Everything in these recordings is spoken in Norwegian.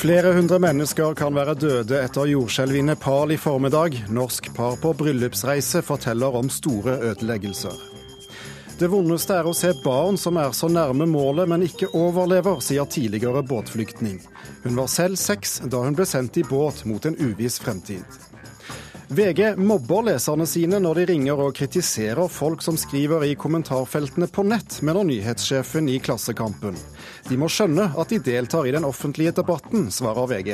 Flere hundre mennesker kan være døde etter jordskjelvet i Nepal i formiddag. Norsk par på bryllupsreise forteller om store ødeleggelser. Det vondeste er å se barn som er så nærme målet, men ikke overlever, sier tidligere båtflyktning. Hun var selv seks da hun ble sendt i båt mot en uviss fremtid. VG mobber leserne sine når de ringer og kritiserer folk som skriver i kommentarfeltene på nett, mener nyhetssjefen i Klassekampen. De må skjønne at de deltar i den offentlige debatten, svarer VG.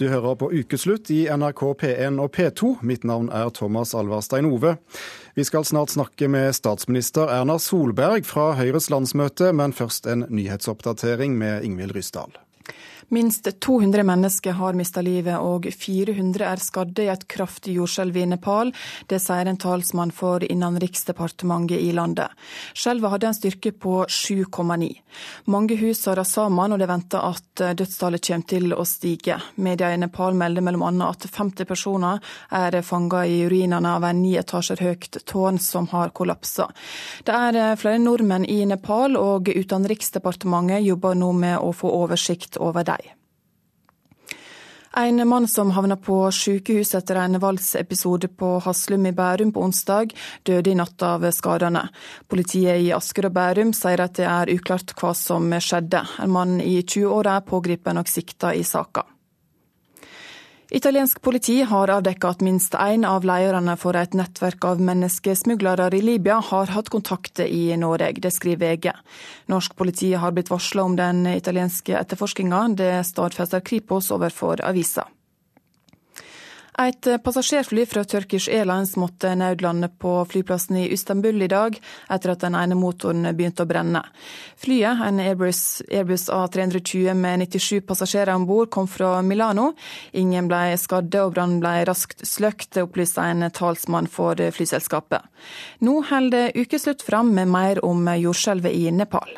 Du hører på Ukeslutt i NRK P1 og P2. Mitt navn er Thomas Alvarstein Ove. Vi skal snart snakke med statsminister Erna Solberg fra Høyres landsmøte, men først en nyhetsoppdatering med Ingvild Ryssdal. Minst 200 mennesker har mista livet og 400 er skadde i et kraftig jordskjelv i Nepal. Det sier en talsmann for Innenriksdepartementet i landet. Skjelvet hadde en styrke på 7,9. Mange hus har rast sammen, og det venter at dødstallet kommer til å stige. Media i Nepal melder bl.a. at 50 personer er fanga i ruinene av en ni etasjer høyt tårn som har kollapsa. Det er flere nordmenn i Nepal, og Utenriksdepartementet jobber nå med å få oversikt over dem. En mann som havna på sykehus etter en voldsepisode på Haslum i Bærum på onsdag, døde i natt av skadene. Politiet i Asker og Bærum sier at det er uklart hva som skjedde. En mann i 20-åra er pågrepet og sikta i saka. Italiensk politi har avdekket at minst én av lederne for et nettverk av menneskesmuglere i Libya har hatt kontakter i Norge. Det skriver VG. Norsk politi har blitt varsla om den italienske etterforskninga. Det stadfester Kripos overfor avisa. Et passasjerfly fra Turkish Airlines måtte nødlande på flyplassen i Istanbul i dag, etter at den ene motoren begynte å brenne. Flyet, en Airbus, Airbus A320 med 97 passasjerer om bord, kom fra Milano. Ingen ble skadde, og brannen ble raskt sløkt, opplyste en talsmann for flyselskapet. Nå holder ukeslutt fram med mer om jordskjelvet i Nepal.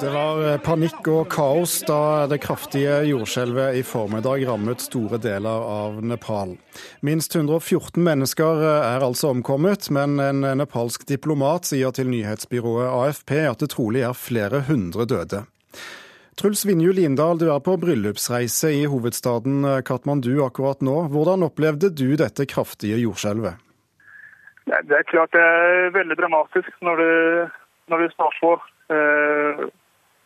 Det var eh, panikk og kaos da det kraftige jordskjelvet i formiddag rammet store deler av Nepal. Minst 114 mennesker eh, er altså omkommet, men en nepalsk diplomat sier til nyhetsbyrået AFP at det trolig er flere hundre døde. Truls Vinju Lindahl, du er på bryllupsreise i hovedstaden eh, Katmandu akkurat nå. Hvordan opplevde du dette kraftige jordskjelvet? Det er klart det er veldig dramatisk når det, når vi står så. Uh,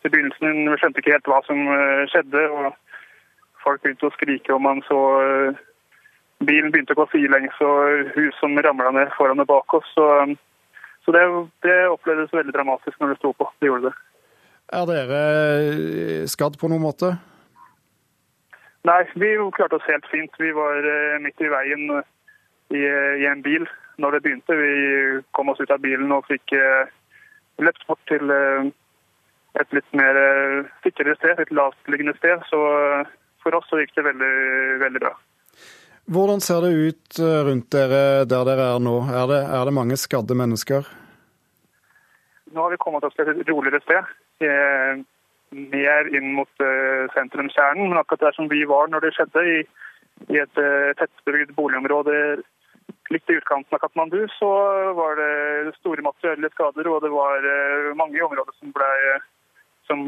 i begynnelsen vi skjønte ikke helt hva som uh, skjedde. og Folk begynte å skrike, og man så uh, bilen begynte å gå sidelengs og hus som ramla ned foran og bak oss. Så, så det, det, opplevdes veldig dramatisk når vi sto på. Det gjorde det. Er dere skadd på noen måte? Nei, vi klarte oss helt fint. Vi var midt i veien i, i en bil når det begynte. Vi kom oss ut av bilen og fikk løpt bort til et litt mer sikrere sted, et lavtliggende sted. Så for oss så gikk det veldig, veldig bra. Hvordan ser det ut rundt dere der dere er nå? Er det, er det mange skadde mennesker? Nå har vi kommet oss til et roligere sted. Mer inn mot sentrumskjernen. Men akkurat der som vi var når det skjedde, i, i et tettbygd boligområde litt i utkanten av Katmandu, så var det store materielle skader. Og det var mange i området som ble, som,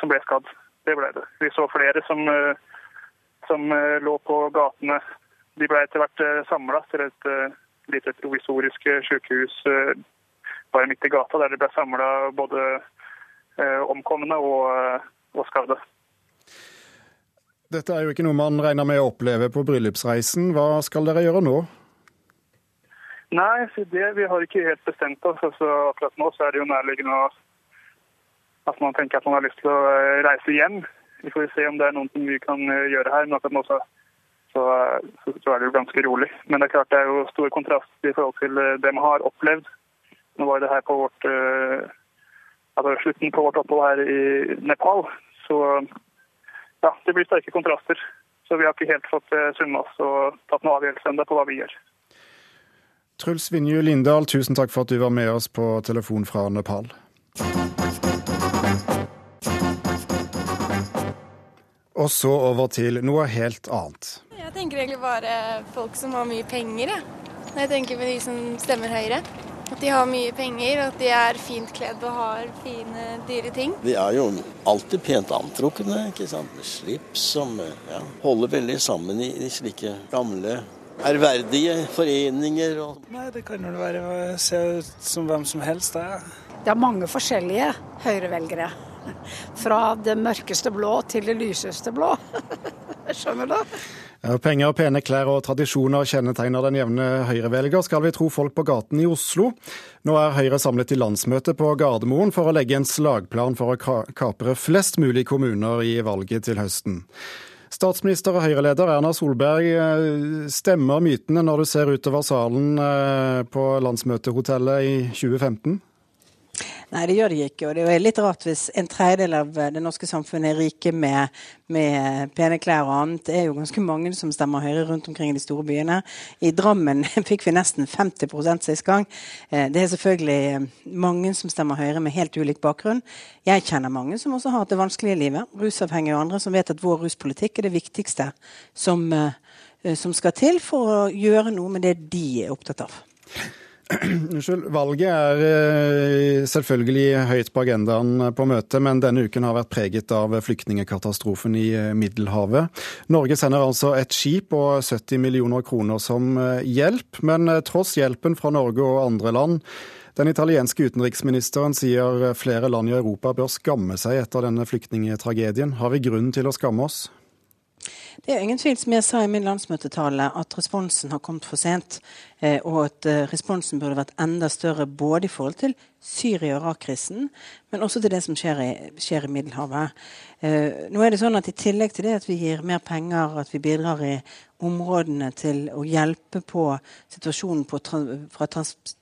som ble skadd. Det ble det. Vi så flere som, som lå på gatene. De ble etter hvert samla til et lite provisorisk sykehus bare midt i gata, der det ble samla både omkomne og, og skadde. Dette er jo ikke noe man regner med å oppleve på bryllupsreisen. Hva skal dere gjøre nå? Nei, det, vi har ikke helt bestemt oss. Altså, akkurat nå så er det jo nærliggende at man tenker at man har lyst til å reise hjem. Vi får se om det er noe vi kan gjøre her. Men akkurat nå så, så, så, er det jo ganske rolig. Men det er klart det er jo stor kontrast i forhold til det man har opplevd. Nå var det her på vårt altså slutten på vårt opphold her i Nepal. Så ja, det blir sterke kontraster. Så vi har ikke helt fått summa oss og tatt noen avgjørelse ennå på hva vi gjør. Truls Vinju Lindahl, tusen takk for at du var med oss på telefon fra Nepal. Og så over til noe helt annet. Jeg tenker egentlig bare folk som har mye penger, jeg. Jeg tenker på de som stemmer Høyre. At de har mye penger, at de er fint kledd og har fine, dyre ting. De er jo alltid pent antrukne, ikke sant. Med slips som ja, holder veldig sammen i, i slike gamle ærverdige foreninger. Og... Nei, Det kan vel være å se ut som hvem som helst. Det. det er mange forskjellige Høyre-velgere. Fra det mørkeste blå til det lyseste blå. Skjønner du? Penger, pene klær og tradisjoner kjennetegner den jevne Høyre-velger, skal vi tro folk på gaten i Oslo. Nå er Høyre samlet i landsmøte på Gardermoen for å legge en slagplan for å kapre flest mulig kommuner i valget til høsten. Statsminister og Høyre-leder Erna Solberg, eh, stemmer mytene når du ser utover salen eh, på landsmøtehotellet i 2015? Nei, det gjør de ikke. Og det er litt rart hvis en tredjedel av det norske samfunnet er rike med, med, pene klær og annet. Det er jo ganske mange som stemmer Høyre rundt omkring i de store byene. I Drammen fikk vi nesten 50 sist gang. Eh, det er selvfølgelig eh, mange som stemmer Høyre med helt ulik bakgrunn. Jeg kjenner mange som også har hatt det vanskelige livet. Rusavhengige og andre som vet at vår ruspolitikk er det viktigste som, eh, som skal til for å gjøre noe med det de er opptatt av. Unnskyld. Valget er eh, selvfølgelig høyt på agendaen på møtet, men denne uken har vært preget av flyktningekatastrofen i eh, Middelhavet. Norge sender altså et skip og 70 millioner kroner som eh, hjelp, men tross hjelpen fra Norge og andre land den italienske utenriksministeren sier flere land i Europa bør skamme seg etter denne flyktningtragedien. Har vi grunn til å skamme oss? Det er ingen tvil, som jeg sa i min landsmøtetale, at responsen har kommet for sent. Eh, og at eh, responsen burde vært enda større både i forhold til Syria og Irak-krisen, men også til det som skjer i, skjer i Middelhavet. Eh, nå er det sånn at I tillegg til det at vi gir mer penger, at vi bidrar i områdene til å hjelpe på situasjonen på, fra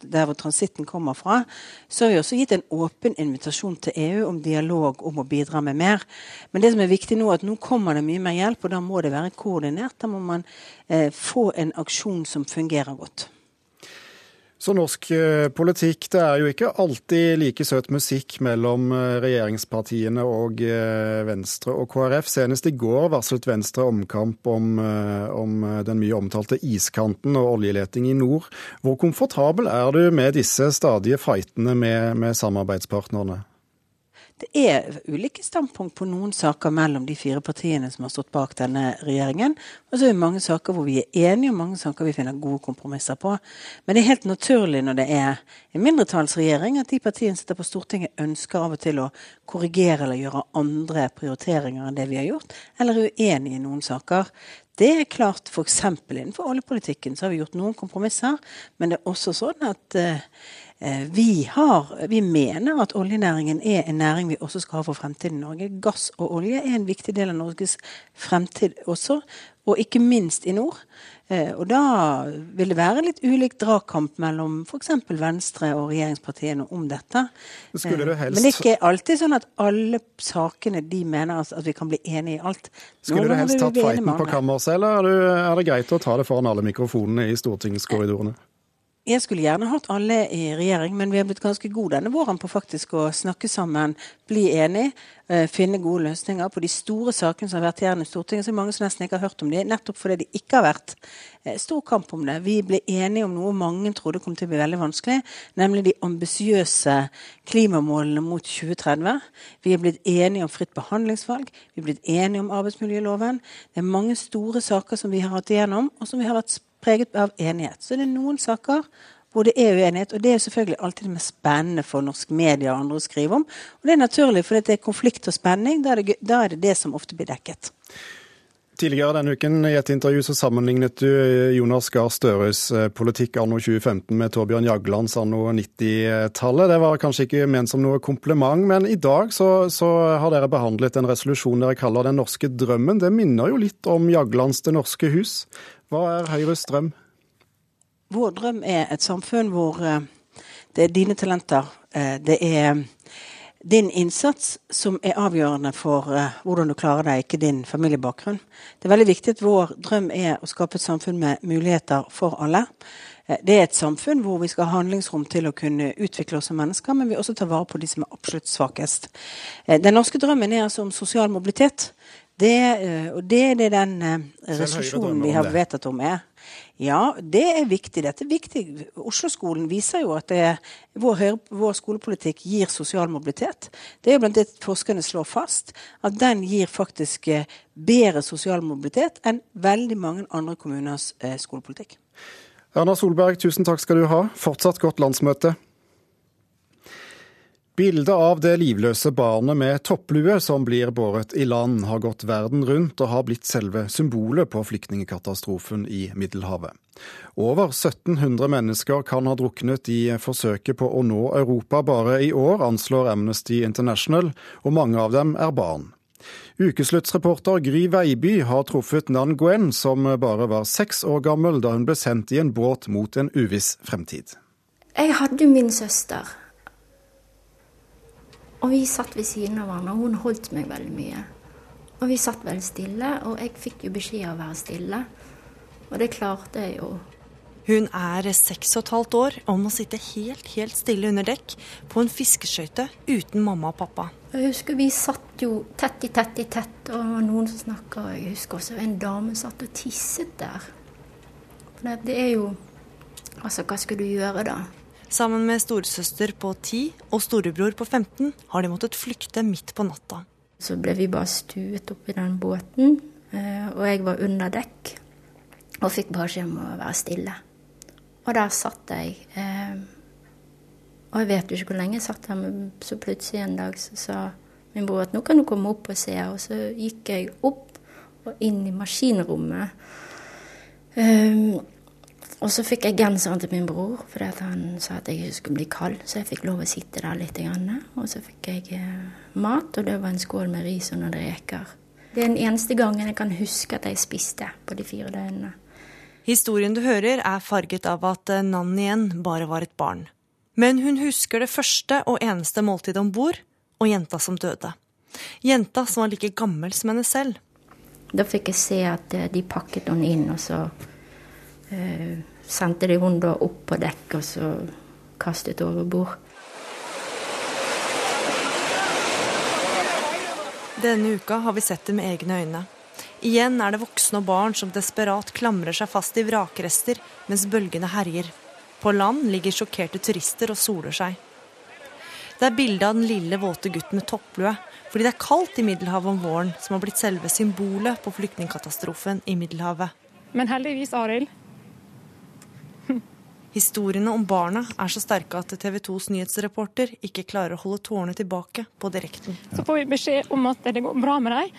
der hvor transitten kommer fra, så har vi også gitt en åpen invitasjon til EU om dialog om å bidra med mer. Men det som er viktig nå, er at nå kommer det mye mer hjelp, og da må det være koordinert. Da må man eh, få en aksjon som fungerer godt. Så norsk eh, politikk, det er jo ikke alltid like søt musikk mellom eh, regjeringspartiene og eh, Venstre og KrF. Senest i går varslet Venstre omkamp om, om den mye omtalte iskanten og oljeleting i nord. Hvor komfortabel er du med disse stadige fightene med, med samarbeidspartnerne? Det er ulike standpunkt på noen saker mellom de fire partiene som har stått bak denne regjeringen. Og så er det mange saker hvor vi er enige, og mange saker vi finner gode kompromisser på. Men det er helt naturlig når det er en mindretallsregjering at de partiene som sitter på Stortinget ønsker av og til å korrigere eller gjøre andre prioriteringer enn det vi har gjort, eller er uenige i noen saker. Det er klart F.eks. innenfor oljepolitikken så har vi gjort noen kompromisser, men det er også sånn at Eh, vi, har, vi, mener at oljenæringen er en næring vi også skal ha for fremtiden i Norge. Gass og olje er en viktig del av Norges fremtid også, og ikke minst i nord. Eh, og da vil det være litt ulik dragkamp mellom f.eks. Venstre og regjeringspartiene om dette. Det helst... Men det er ikke alltid sånn at alle sakene de mener at vi kan bli enige i alt. Skulle du helst tatt fighten på kammerset, eller er det greit å ta det foran alle mikrofonene i stortingskorridorene? Jeg skulle gjerne hatt alle i regjering, men vi har blitt ganske gode denne våren på faktisk å snakke sammen, bli enige, eh, finne gode løsninger på de store sakene som har vært igjen i Stortinget. Så mange som nesten ikke har hørt om dem, nettopp fordi det ikke har vært eh, stor kamp om det. Vi ble enige om noe mange trodde kom til å bli veldig vanskelig, nemlig de ambisiøse klimamålene mot 2030. Vi er blitt enige om fritt behandlingsvalg, vi er blitt enige om arbeidsmiljøloven. Det er mange store saker som vi har hatt igjennom, og som vi har vært preget av enighet. Så det er noen saker hvor det er uenighet, og det er selvfølgelig alltid det mest spennende for norsk media og andre å skrive om. Og det er naturlig, for det er konflikt og spenning. Da er det da er det, det som ofte blir dekket. Tidligere denne uken i et intervju så sammenlignet du Jonas Gahr Støres eh, politikk anno 2015 med Torbjørn Jaglands anno 90-tallet. Det var kanskje ikke ment som noe kompliment, men i dag så, så, har dere behandlet en resolusjon dere kaller Den norske drømmen. Det minner jo litt om Jaglands Det norske hus. Hva er Høyres drøm? Vår drøm er et samfunn hvor eh, det er dine talenter, eh, det er din innsats som er avgjørende for uh, hvordan du klarer deg, ikke din familiebakgrunn. Det er veldig viktig at vår drøm er å skape et samfunn med muligheter for alle. Det er et samfunn hvor vi skal ha handlingsrom til å kunne utvikle oss som mennesker, men vi også tar vare på de som er absolutt svakest. Den norske drømmen er altså om sosial mobilitet. Det, og det er det den eh, resolusjonen vi har vedtatt om er. Ja, det er viktig. Dette er viktig. Oslo-skolen viser jo at det, vår, vår, skolepolitikk gir sosial mobilitet. Det er jo blant det forskerne slår fast, at den gir faktisk eh, bedre sosial mobilitet enn veldig mange andre kommuners eh, skolepolitikk. Erna Solberg, tusen takk skal du ha. Fortsatt godt landsmøte. Bildet av det livløse barnet med topplue som blir båret i land, har gått verden rundt og har blitt selve symbolet på flyktningkatastrofen i Middelhavet. Over 1700 mennesker kan ha druknet i forsøket på å nå Europa bare i år, anslår Amnesty International, og mange av dem er barn. Ukesluttsreporter Gry Veiby har truffet Nan Gwen, som bare var seks år gammel da hun ble sendt i en båt mot en uviss fremtid. Jeg hadde min søster og vi satt ved siden av hverandre, og hun holdt meg veldig mye. Og vi satt veldig stille, og jeg fikk jo beskjed om å være stille. Og det klarte jeg jo. Hun er seks og et halvt år og må sitte helt, helt stille under dekk på en fiskeskøyte uten mamma og pappa. Jeg husker vi satt jo tett i tett i tett, og noen som snakka. Jeg husker også en dame satt og tisset der. For det er jo Altså, hva skal du gjøre da? Sammen med storesøster på 10 og storebror på 15 har de måttet flykte midt på natta. Så ble vi bare stuet opp i den båten, eh, og jeg var under dekk og fikk beskjed om å være stille. Og der satt jeg. Eh, og jeg vet jo ikke hvor lenge jeg satt her, men så plutselig en dag så sa min bror at nå kan du komme opp og se. Og så gikk jeg opp og inn i maskinrommet. Og så fikk jeg genseren til min bror, fordi han sa at jeg skulle bli kald. Så jeg fikk lov å sitte der litt. Og så fikk jeg eh, mat, og det var en skål med ris og noen reker. Det er den eneste gangen jeg kan huske at jeg spiste på de fire døgnene. Historien du hører er farget av at Nannien bare var et barn. Men hun husker det første og eneste måltidet om bord, og jenta som døde. Jenta som var like gammel som henne selv. Da fikk jeg se at eh, de pakket henne inn, og så eh, sendte de hun da opp på dekk og så kastet over bord. Denne uka har vi sett det med egne øyne. Igjen er det voksne og barn som desperat klamrer seg fast i vrakrester mens bølgene herjer. På land ligger sjokkerte turister og soler seg. Det er bildet av den lille, våte gutten med topplue fordi det er kaldt i Middelhavet om våren, som har blitt selve symbolet på flyktningkatastrofen i Middelhavet. Men heldigvis, Arild, Historiene om barna er så sterke at TV 2s nyhetsreporter ikke klarer å holde tårene tilbake på direkten. Så får vi beskjed om at det går bra med dem.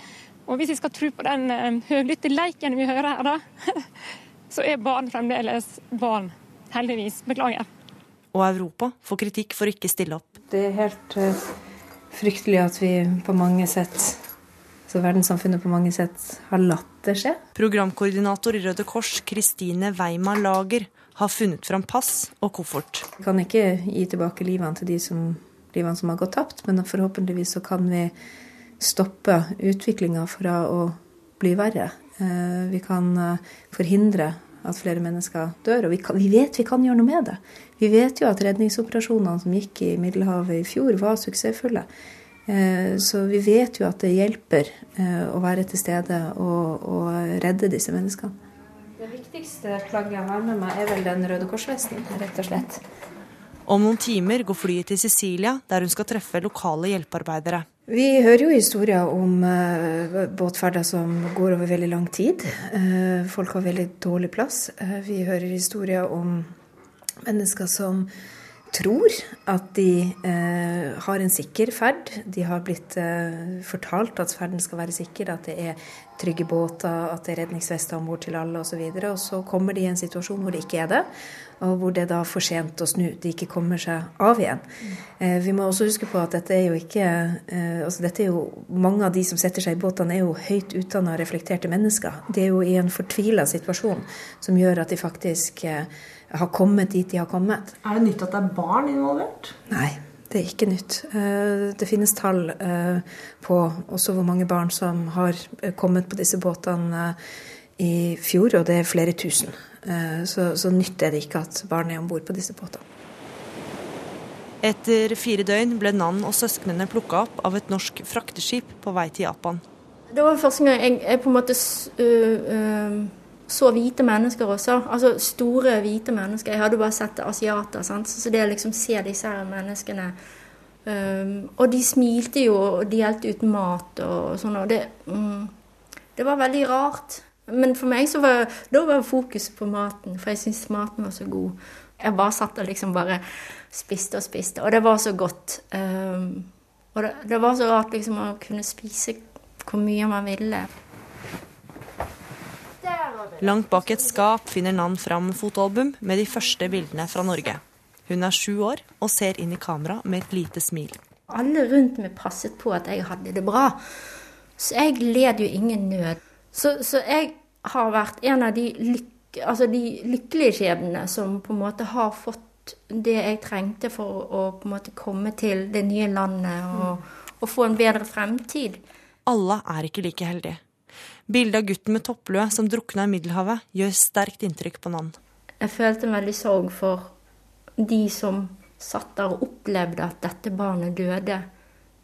Og hvis vi skal tro på den uh, høglytte leiken vi hører her, da, så er barn fremdeles barn. Heldigvis. Beklager. Og Europa får kritikk for å ikke stille opp. Det er helt uh, fryktelig at vi på mange sett så verdenssamfunnet på mange sett har latt det skje. Programkoordinator i Røde Kors, Kristine Weima Lager, har funnet fram pass og koffert. Vi kan ikke gi tilbake livene til de som, livene som har gått tapt, men forhåpentligvis så kan vi stoppe utviklinga fra å bli verre. Eh, vi kan eh, forhindre at flere mennesker dør, og vi, kan, vi, vet vi kan gjøre noe med det. Vi vet jo at redningsoperasjonene som gikk i Middelhavet i fjor, var suksessfulle. Eh, så vi vet jo at det hjelper å være til stede og, og redde disse menneskene. Det viktigste plagget jeg har med meg, er vel den Røde Kors-vesten, rett og slett. Om noen timer går flyet til Sicilia, der hun skal treffe lokale hjelpearbeidere. Vi hører jo historier om uh, båtferder som går over veldig lang tid. Uh, folk har veldig dårlig plass. Uh, vi hører historier om mennesker som tror at de eh, har en sikker ferd. De har blitt eh, fortalt at ferden skal være sikker, at det er trygge båter, at det er redningsvester om bord til alle osv. Og, så og så kommer de i en situasjon hvor det ikke er det, og hvor det er da for sent å snu. De ikke kommer seg av igjen. Eh, vi må også huske på at dette er jo ikke eh, altså dette er jo, Mange av de som setter seg i båtene, er jo høyt utdanna, reflekterte mennesker. De er jo i en fortvila situasjon som gjør at de faktisk eh, har kommet dit de har kommet. Er det nytt at det er barn involvert? Nei, det er ikke nytt. Eh, det finnes tall eh, på også hvor mange barn som har eh, kommet på disse båtene i fjor, og det er flere tusen. Så, så nytt er det ikke at barn er om bord på disse båtene. Etter fire døgn ble Nan og søsknene plukka opp av et norsk frakteskip på vei til Japan. Det var første gang jeg, jeg på en måte uh, uh, så hvite mennesker også. Altså store, hvite mennesker. Jeg hadde bare sett asiater. Sant? Så det å liksom se disse her menneskene um, Og de smilte jo og delte ut mat og sånn. Og det, um, det var veldig rart. Men for meg så var da var fokuset på maten, for jeg syntes maten var så god. Jeg bare satt og liksom bare spiste og spiste, og det var så godt. Um, og det, det, var så rart liksom å kunne spise hvor mye man ville. Langt bak et skap finner Nan fram fotoalbum med de første bildene fra Norge. Hun er sju år og ser inn i kamera med et lite smil. Alle rundt meg passet på at jeg hadde det bra, så jeg led jo ingen nød. Så, så jeg har vært en av de, lykke, altså de lykkelige skjebnene som på en måte har fått det jeg trengte for å på en måte komme til det nye landet og, og få en bedre fremtid. Alle er ikke like heldige. Bildet av gutten med topplue som drukna i Middelhavet, gjør sterkt inntrykk på Nan. Jeg følte veldig sorg for de som satt der og opplevde at dette barnet døde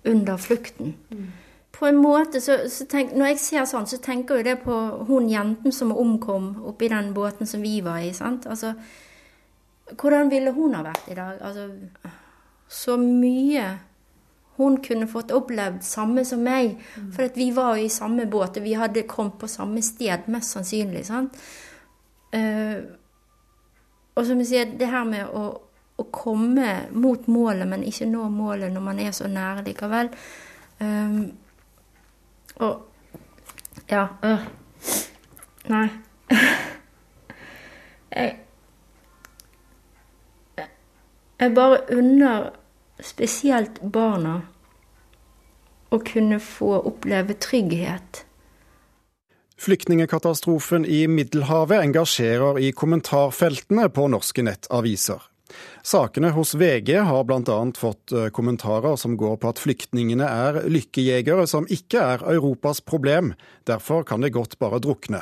under flukten. Mm. På en måte, så, så tenk, Når jeg ser sånn, så tenker jeg det på hun jenten som omkom oppi den båten som vi var i. sant? Altså, Hvordan ville hun ha vært i dag? Altså, så mye hun kunne fått opplevd samme som meg. Mm. For vi var jo i samme båt, og vi hadde kommet på samme sted, mest sannsynlig. sant? Uh, og som jeg sier, det her med å, å, komme mot målet, men ikke nå målet når man er så nære likevel. Um, og Ja. Øh. Nei. jeg Jeg bare unner spesielt barna, å kunne få oppleve trygghet. Flyktningekatastrofen i Middelhavet engasjerer i kommentarfeltene på norske nettaviser. Sakene hos VG har bl.a. fått eh, kommentarer som går på at flyktningene er lykkejegere som ikke er Europas problem, derfor kan det godt bare drukne.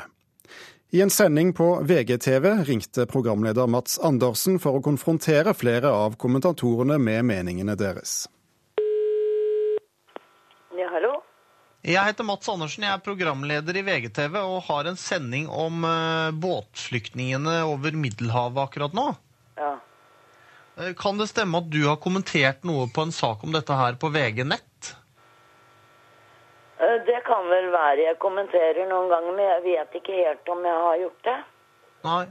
I en sending på VGTV ringte programleder Mats Andersen for å konfrontere flere av kommentatorene med meningene deres. Ja, hallo? Jeg heter Mats Andersen, jeg er programleder i VGTV og har en sending om uh, båtflyktningene over Middelhavet akkurat nå. Ja. Uh, kan det stemme at du har kommentert noe på en sak om dette her på VG Nett? Eh, det kan vel være jeg kommenterer noen ganger, men jeg vet ikke helt om jeg har gjort det. Nei,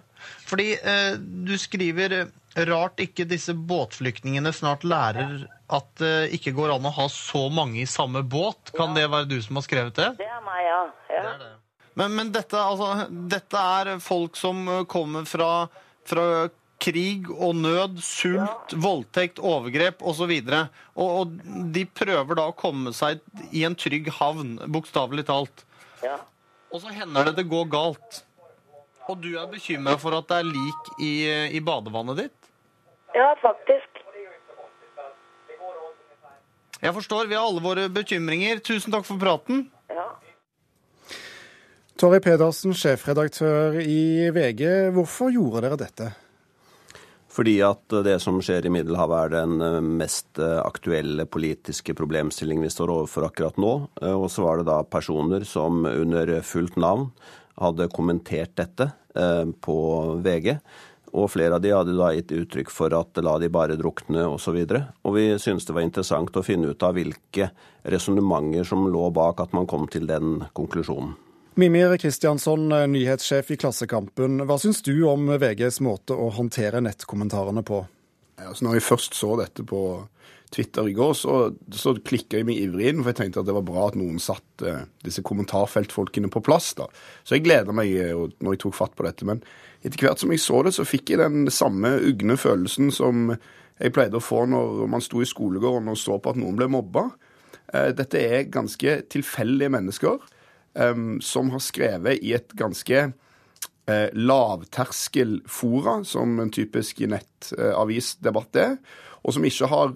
fordi eh, du skriver eh, rart ikke disse båtflyktningene snart lærer at det eh, ikke går an å ha så mange i samme båt. Kan ja. det være du som har skrevet det? Det er meg, ja. ja. Det det. Men, men dette, altså, dette, er folk som kommer fra, fra krig og nød, sult, ja. voldtekt, overgrep osv. Og, og, og de prøver da å komme seg i en trygg havn, bokstavelig talt. Ja. Og så hender det det går galt. Og du er bekymra for at det er lik i, i badevannet ditt? Ja, faktisk. Jeg forstår. Vi har alle våre bekymringer. Tusen takk for praten. Ja. Torry Pedersen, sjefredaktør i VG. Hvorfor gjorde dere dette? Fordi at det som skjer i Middelhavet er den eh, mest eh, aktuelle politiske problemstillingen vi står overfor akkurat nå. Eh, og så var det da personer som under fullt navn hadde kommentert dette på VG. Og flere av de hadde da gitt uttrykk for at la de bare drukne osv. Og, så og vi syntes det var interessant å finne ut av hvilke resonnementer som lå bak at man kom til den konklusjonen. Mimir Kristiansson, eh, nyhetssjef i Klassekampen. Hva syns du om VGs måte å håndtere nettkommentarene på? Altså når jeg først så dette på Twitter i går, så, så klikka jeg meg ivrig inn, for jeg tenkte at det var bra at noen satte uh, disse kommentarfeltfolkene på plass. da. Så jeg gleda meg uh, når jeg tok fatt på dette. Men etter hvert som jeg så det, så fikk jeg den samme ugne følelsen som jeg pleide å få når man sto i skolegården og så på at noen ble mobba. Uh, dette er ganske tilfeldige mennesker som har skrevet i et ganske uh, lavterskel fora, som en typisk nettavisdebatt er, og som ikke har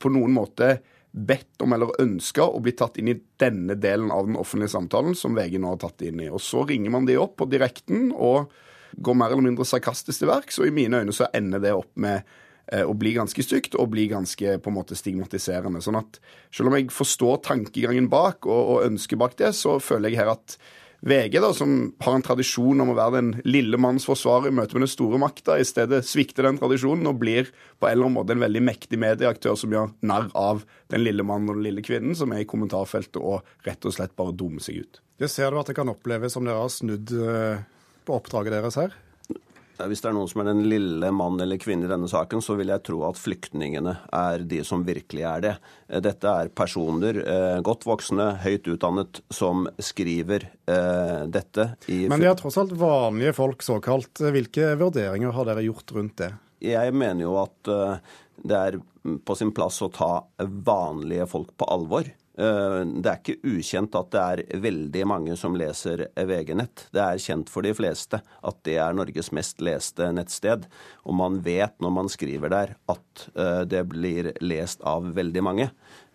på noen måte bedt om eller ønska å bli tatt inn i denne delen av den offentlige samtalen som VG nå har tatt inn i. Og så ringer man de opp på direkten og går mer eller mindre sarkastisk til verks, og i mine øyne så ender det opp med eh, og bli ganske stygt og bli ganske på en måte stigmatiserende. Sånn at selv om jeg forstår tankegangen bak og, og ønsket bak det, så føler jeg her at VG, da, som har en tradisjon om å være den lille manns forsvarer i møte med den store makta, i stedet svikter den tradisjonen og blir på en eller annen måte en veldig mektig medieaktør som gjør narr av den lille mannen og den lille kvinnen som er i kommentarfeltet og rett og slett bare dummer seg ut. Det ser du at det kan oppleves som dere har snudd eh, på oppdraget deres her? Hvis det er noen som er den lille mann eller kvinne i denne saken, så vil jeg tro at flyktningene er de som virkelig er det. Dette er personer, eh, godt voksne, høyt utdannet, som skriver eh, dette i Men de er tross alt vanlige folk, såkalt. Hvilke vurderinger har dere gjort rundt det? Jeg mener jo at eh, det er på sin plass å ta vanlige folk på alvor. Eh, det er ikke ukjent at det er veldig mange som leser VG-nett. Det er kjent for de fleste at det er Norges mest leste nettsted. Og man vet når man skriver der at eh, det blir lest av veldig mange.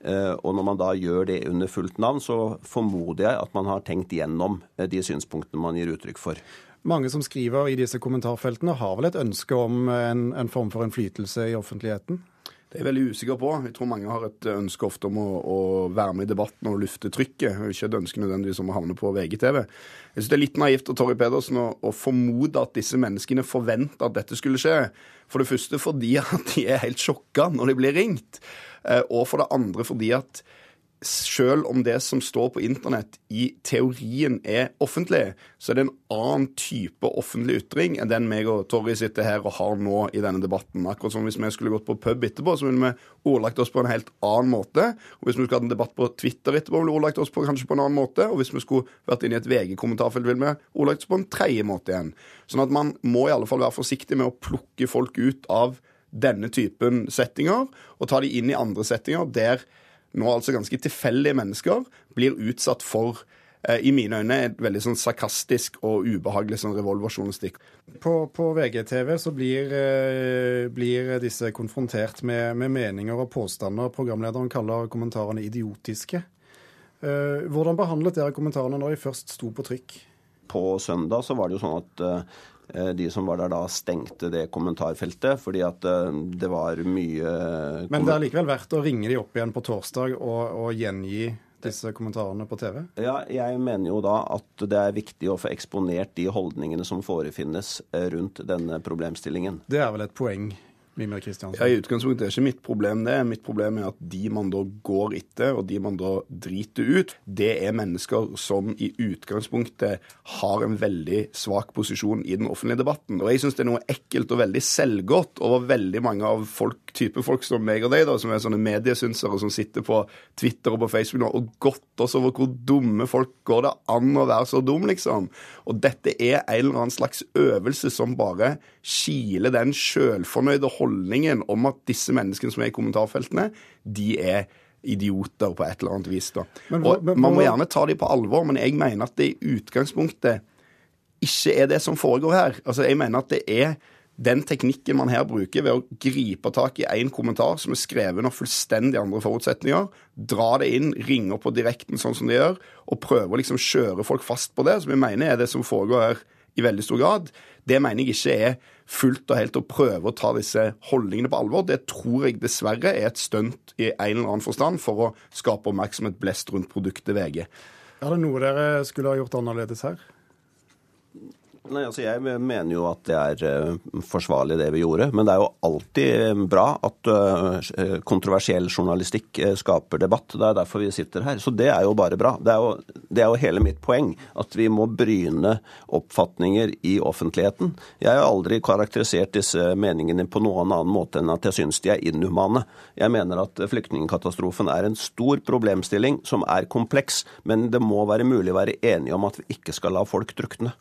Eh, og når man da gjør det under fullt navn, så formoder jeg at man har tenkt gjennom de synspunktene man gir uttrykk for. Mange som skriver i disse kommentarfeltene, har vel et ønske om en, en form for innflytelse i offentligheten? Det er jeg veldig usikker på. Jeg tror mange har et ønske ofte om å, å være med i debatten og lufte trykket. og Ikke et ønske nødvendigvis om å havne på VGTV. Jeg synes det er litt naivt av Torry Pedersen å, å, formode at disse menneskene forventer at dette skulle skje. For det første fordi at de er helt sjokka når de blir ringt. Eh, og for det andre fordi at selv om det som står på internett i teorien er offentlig, så er det en annen type offentlig ytring enn den meg og Torry sitter her og har nå i denne debatten. Akkurat som hvis vi skulle gått på pub etterpå, så ville vi ordlagt oss på en helt annen måte. Og hvis vi skulle hatt en debatt på Twitter etterpå, ville vi ordlagt oss på kanskje på en annen måte. Og hvis vi skulle vært inne i et VG-kommentarfelt, ville vi ordlagt oss på en tredje måte igjen. Sånn at man må i alle fall være forsiktig med å plukke folk ut av denne typen settinger, og ta de inn i andre settinger der nå altså ganske tilfeldige mennesker blir utsatt for eh, i mine øyne et veldig sånn sarkastisk og ubehagelig sånn revolverjournalistikk. På, på VGTV så blir, eh, blir disse konfrontert med, med, meninger og påstander. Programlederen kaller kommentarene idiotiske. Eh, hvordan behandlet dere kommentarene når de først sto på trykk? På søndag så var det jo sånn at de som var der da, stengte det kommentarfeltet fordi at eh, det var mye Men det er likevel verdt å ringe de opp igjen på torsdag og, og gjengi disse kommentarene på TV? Ja, jeg mener jo da at det er viktig å få eksponert de holdningene som forefinnes eh, rundt denne problemstillingen. Det er vel et poeng Mimir Ja, I utgangspunktet er ikke mitt problem det. Mitt problem er at de man da går etter, og de man da driter ut, det er mennesker som i utgangspunktet har en veldig svak posisjon i den offentlige debatten. Og jeg syns det er noe ekkelt og veldig selvgodt over veldig mange av folk, type folk som meg og deg, da, som er sånne mediesynsere som sitter på Twitter og på Facebook nå og godter oss over hvor dumme folk går det an å være så dum, liksom. Og dette er en eller annen slags øvelse som bare kiler den sjølfornøyde holdningen om at disse menneskene som er i kommentarfeltene, de er idioter på et eller annet vis. da. Men, og men, Man må gjerne ta dem på alvor, men jeg mener at det i utgangspunktet ikke er det som foregår her. Altså, Jeg mener at det er den teknikken man her bruker ved å gripe tak i én kommentar som er skrevet under fullstendig andre forutsetninger, dra det inn, ringe på direkten sånn som de gjør, og prøve å liksom kjøre folk fast på det, som jeg mener er det som foregår her i veldig stor grad, det mener jeg ikke er fullt og helt å prøve å ta disse holdningene på alvor. Det tror jeg dessverre er et stunt i en eller annen forstand for å skape oppmerksomhet blest rundt produktet VG. Er det noe dere skulle ha gjort annerledes her? Nei, altså Jeg mener jo at det er uh, forsvarlig det vi gjorde. Men det er jo alltid eh, bra at uh, kontroversiell journalistikk skaper debatt. Det er derfor vi sitter her. Så det er jo bare bra. Det er jo, det er jo hele mitt poeng. At vi må bryne oppfatninger i offentligheten. Jeg har aldri karakterisert disse meningene på noen annen måte enn at jeg syns de er inhumane. Jeg mener at flyktningkatastrofen er en stor problemstilling som er kompleks. Men det må være mulig å være enige om at vi ikke skal la folk drukne.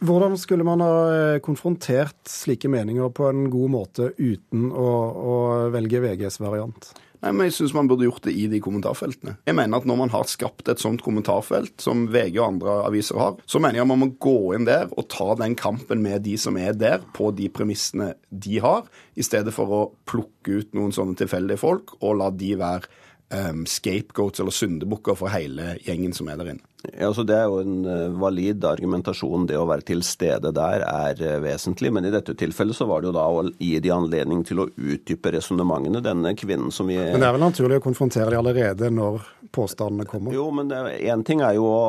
Hvordan skulle man ha eh, konfrontert slike meninger på en god måte uten å, å velge VGs variant? Nei, men Jeg syns man burde gjort det i de kommentarfeltene. Jeg mener at Når man har skapt et sånt kommentarfelt som VG og andre aviser har, så mener jeg at man må gå inn der og ta den kampen med de som er der, på de premissene de har, i stedet for å plukke ut noen sånne tilfeldige folk og la de være um, scapegoats eller syndebukker for hele gjengen som er der inne. Ja, altså Det er jo en eh, valid argumentasjon. Det å være til stede der er eh, vesentlig. Men i dette tilfellet så var det jo da å gi de anledning til å utdype resonnementene. Denne kvinnen som vi Men det er vel naturlig å konfrontere de allerede når påstandene kommer? Jo, men én ting er jo å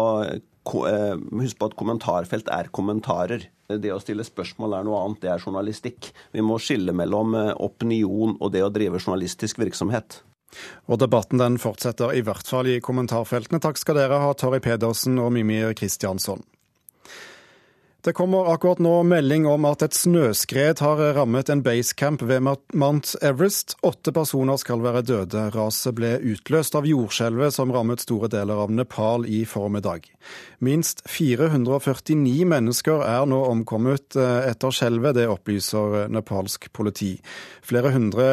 Husk på at kommentarfelt er kommentarer. Det å stille spørsmål er noe annet, det er journalistikk. Vi må skille mellom opinion og det å drive journalistisk virksomhet. Og debatten den fortsetter i hvert fall i kommentarfeltene. Takk skal dere ha, Torry Pedersen og Mimir Kristiansson. Det kommer akkurat nå melding om at et snøskred har rammet en basecamp ved Mount Everest. Åtte personer skal være døde. Raset ble utløst av jordskjelvet som rammet store deler av Nepal i formiddag. Minst 449 mennesker er nå omkommet eh, etter skjelvet, det opplyser nepalsk politi. Flere hundre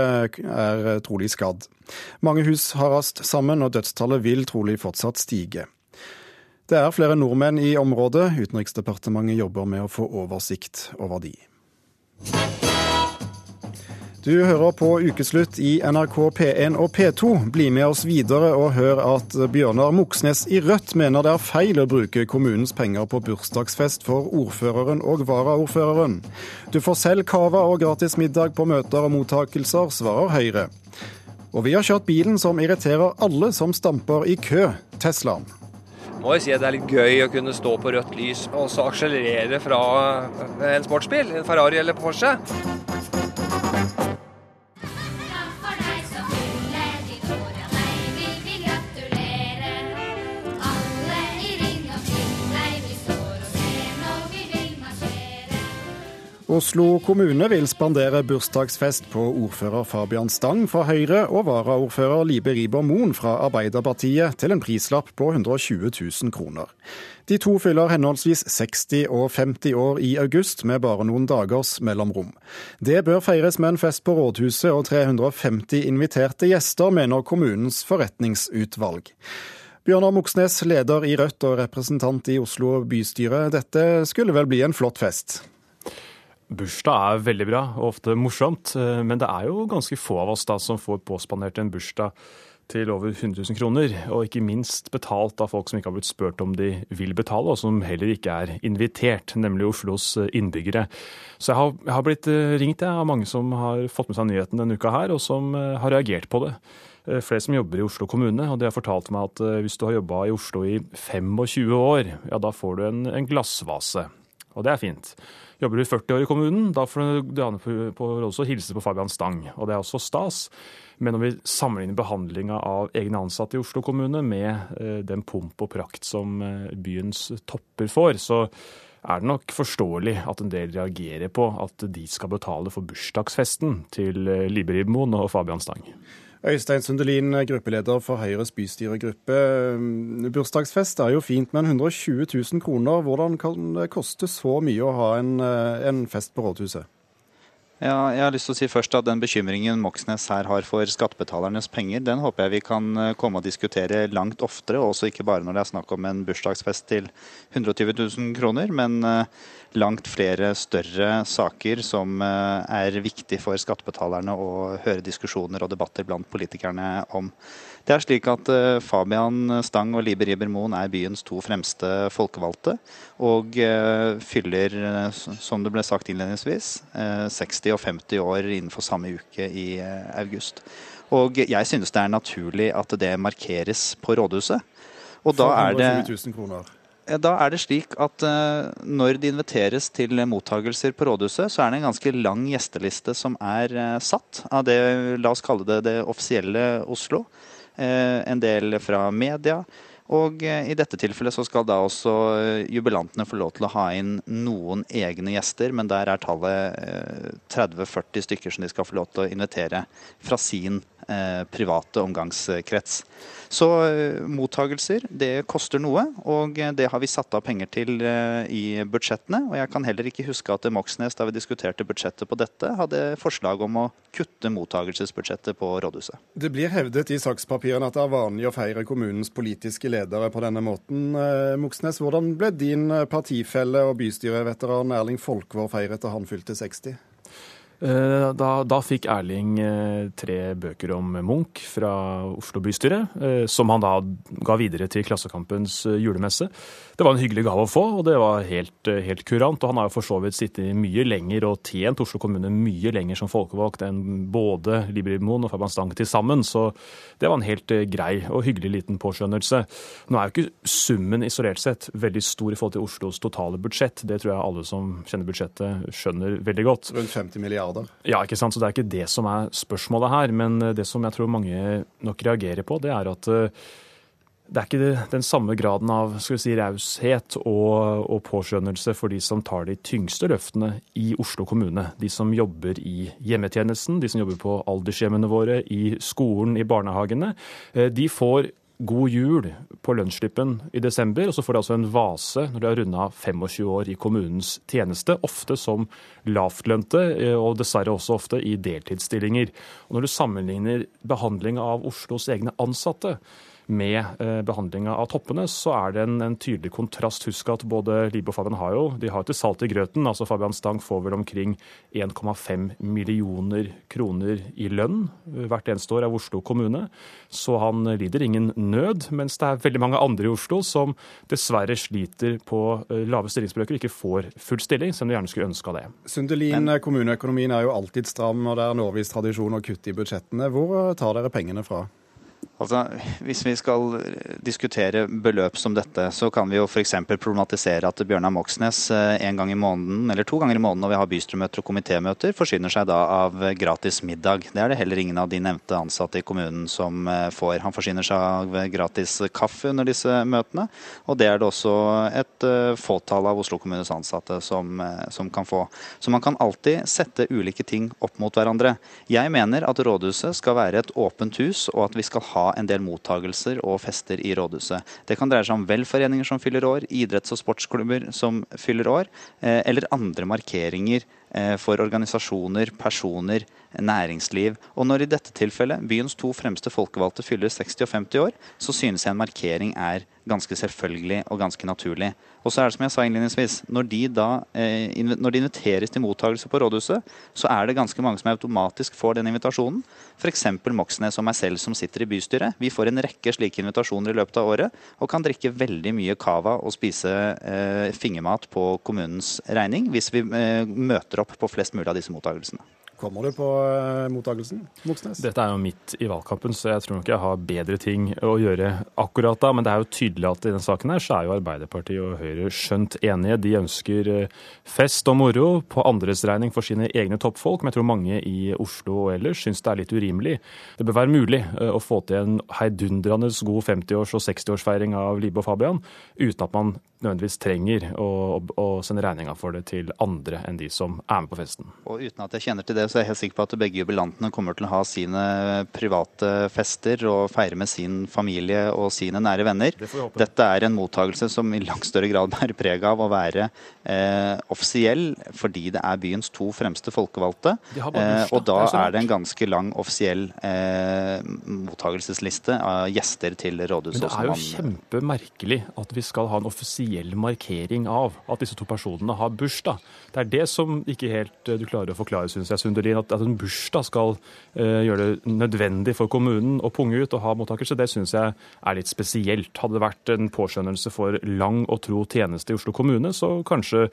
er trolig skadd. Mange hus har rast sammen, og dødstallet vil trolig fortsatt stige. Det er flere nordmenn i området. Utenriksdepartementet jobber med å få oversikt over de. Du hører på Ukeslutt i NRK P1 og P2. Bli med oss videre og hør at Bjørnar Moxnes i Rødt mener det er feil å bruke kommunens penger på bursdagsfest for ordføreren og varaordføreren. Du får selv cava og gratis middag på møter og mottakelser, svarer Høyre. Og vi har kjørt bilen som irriterer alle som stamper i kø, Teslaen må jo si at det er litt gøy å kunne stå på rødt lys og så akselerere fra en sportsbil, en Ferrari eller Porsche. Oslo kommune vil spandere bursdagsfest på ordfører Fabian Stang fra Høyre og varaordfører Libe Riiber Moen fra Arbeiderpartiet til en prislapp på 120 000 kroner. De to fyller henholdsvis 60 og 50 år i august, med bare noen dagers mellomrom. Det bør feires med en fest på rådhuset og 350 inviterte gjester, mener kommunens forretningsutvalg. Bjørnar Moxnes, leder i Rødt og representant i Oslo bystyre. Dette skulle vel bli en flott fest? Bursdag er veldig bra og ofte morsomt, eh, men det er jo ganske få av oss da som får påspandert en bursdag til over 100 000 kroner, og ikke minst betalt av folk som ikke har blitt spurt om de vil betale, og som heller ikke er invitert, nemlig Oslos eh, innbyggere. Så jeg har, jeg har blitt eh, ringt jeg, av mange som har fått med seg nyheten denne uka her, og som har reagert på det. Flere som jobber i Oslo kommune, og de har fortalt meg at hvis du har jobba i Oslo i 25 år, ja da får du en, en glassvase. Og det er fint. Jobber du 40 år i kommunen, da får du Diane på rådhuset hilse på Fabian Stang. Og det er også stas. Men når vi sammenligner behandlinga av egne ansatte i Oslo kommune med eh, den pomp og prakt som eh, byens topper får, så er det nok forståelig at en del reagerer på at de skal betale for bursdagsfesten til eh, Libe Ribmoen og Fabian Stang. Øystein Sundelin, gruppeleder for Høyres bystyregruppe. Bursdagsfest er jo fint, men 120 000 kroner, hvordan kan det koste så mye å ha en, eh, en fest på rådhuset? Ja, jeg har lyst til å si først at Den bekymringen Moxnes her har for skattebetalernes penger, den håper jeg vi kan eh, komme og diskutere langt oftere. Også ikke bare når det er snakk om en bursdagsfest til 120 000 kroner, men eh, langt flere større saker som eh, er viktig for skattebetalerne å høre diskusjoner og debatter blant politikerne om. Det er slik at eh, Fabian Stang og Liber Iber Moen er byens to fremste folkevalgte. Og eh, fyller, som det ble sagt innledningsvis, 60 og 50 år innenfor samme uke i august. Og jeg synes det er naturlig at det markeres på rådhuset. Og da er det 000 kroner. Da er det slik at uh, når det inviteres til mottagelser på rådhuset, så er det en ganske lang gjesteliste som er uh, satt av det, la oss kalle det det offisielle Oslo. En del fra media. Og i dette tilfellet så skal da også jubilantene få lov til å ha inn noen egne gjester, men der er tallet 30-40 stykker som de skal få lov til å invitere fra sin private omgangskrets. Så eh, mottagelser, det koster noe, og det har vi satt av penger til eh, i budsjettene. Og jeg kan heller ikke huske at Moxnes, da vi diskuterte budsjettet på dette, hadde forslag om å kutte mottagelsesbudsjettet på rådhuset. Det blir hevdet i sakspapirene at det er vanlig å feire kommunens politiske ledere på denne måten. Eh, Moxnes, hvordan ble din partifelle og bystyreveteran Erling Folkvår feiret da han fylte 60? Eh, da, da, fikk Erling eh, tre bøker om Munch fra Oslo bystyre, eh, som han da ga videre til Klassekampens julemesse. Det var en hyggelig gave å få, og det var helt, helt kurant. Og han har jo for så vidt sittet mye lenger og tjent Oslo kommune mye lenger som folkevalgt enn både Librimoen og Fabian Stang til sammen, så det var en helt grei og hyggelig liten påskjønnelse. Nå er jo ikke summen isolert sett veldig stor i forhold til Oslos totale budsjett. Det tror jeg alle som kjenner budsjettet skjønner veldig godt. Rundt 50 milliarder? Ja, ikke sant. Så det er ikke det som er spørsmålet her. Men det som jeg tror mange nok reagerer på, det er at det er ikke den samme graden av skal si, raushet og, og påskjønnelse for de som tar de tyngste løftene i Oslo kommune. De som jobber i hjemmetjenesten, de som jobber på aldershjemmene våre, i skolen, i barnehagene. Eh, de får god jul på lønnsslippen i desember, og så får de altså en vase når de har runda 25 år i kommunens tjeneste, ofte som lavtlønte, eh, og dessverre også ofte i deltidsstillinger. Og når du sammenligner behandling av Oslos egne ansatte med eh, behandlinga av toppene, så er det en, en, tydelig kontrast. Husk at både Libe og Fabian har jo de har til salt i grøten. altså Fabian Stang får vel omkring 1,5 millioner kroner i lønn eh, hvert eneste år av Oslo kommune. Så han lider ingen nød, mens det er veldig mange andre i Oslo som dessverre sliter på eh, lave stillingsbrøker og ikke får full stilling, selv om de gjerne skulle ønska det. Sundelin, kommuneøkonomien er jo alltid stram, og det er en årvis tradisjon å kutte i budsjettene. Hvor tar dere pengene fra? Altså, Hvis vi skal diskutere beløp som dette, så kan vi jo f.eks. problematisere at Bjørnar Moxnes eh, en gang i måneden, eller to ganger i måneden når vi har bystyremøter og komitémøter, forsyner seg da av gratis middag. Det er det heller ingen av de nevnte ansatte i kommunen som eh, får. Han forsyner seg av gratis kaffe under disse møtene, og det er det også et eh, fåtall av Oslo kommunes ansatte som, som kan få. Så man kan alltid sette ulike ting opp mot hverandre. Jeg mener at rådhuset skal være et åpent hus, og at vi skal ha en del mottagelser og fester i rådhuset. Det kan dreie seg om velforeninger som fyller år, idretts- og sportsklubber som fyller år, eh, eller andre markeringer eh, for organisasjoner, personer, næringsliv. Og når i dette tilfellet byens to fremste folkevalgte fyller 60 og 50 år, så synes jeg en markering er ganske selvfølgelig og ganske naturlig. Og så er det som jeg sa innledningsvis, når de da eh, når de inviteres til mottakelse på rådhuset, så er det ganske mange som automatisk får den invitasjonen. F.eks. Moxnes og meg selv som sitter i bystyret. Vi får en rekke slike invitasjoner i løpet av året, og kan drikke veldig mye cava og spise eh, fingermat på kommunens regning hvis vi eh, møter opp på flest mulig av disse mottakelsene. Kommer du på mottakelsen, mottagelsen, Moxnes? Dette er jo midt i valgkampen, så jeg tror nok jeg har bedre ting å gjøre akkurat da. Men det er jo tydelig at i denne saken her så er jo Arbeiderpartiet og Høyre skjønt enige. De ønsker eh, fest og moro på andres regning for sine egne toppfolk. Men jeg tror mange i Oslo og ellers syns det er litt urimelig. Det bør være mulig uh, å få til en heidundrende god 50-års- og 60-årsfeiring av Libe og Fabian uten at man nødvendigvis trenger å, å sende regninga for det til andre enn de som er med på festen. Og uten at jeg kjenner til det så er jeg helt sikker på at begge jubilantene kommer til å ha sine private fester og feire med sin familie og sine nære venner. Dette er en mottagelse som i langt større grad bærer preg av å være eh, offisiell, fordi det er byens to fremste folkevalgte. Eh, og da er det en ganske lang offisiell eh, mottagelsesliste av gjester til rådhuset. Men det er jo kjempemerkelig at vi skal ha en offisiell markering av at disse to personene har bursdag. Det er det som ikke helt eh, du klarer å forklare, syns jeg, Sundelin. At, at en bursdag skal uh, gjøre det nødvendig for kommunen å punge ut og ha mottakelse, det syns jeg er litt spesielt. Hadde det vært en påskjønnelse for lang og tro tjeneste i Oslo kommune, så kanskje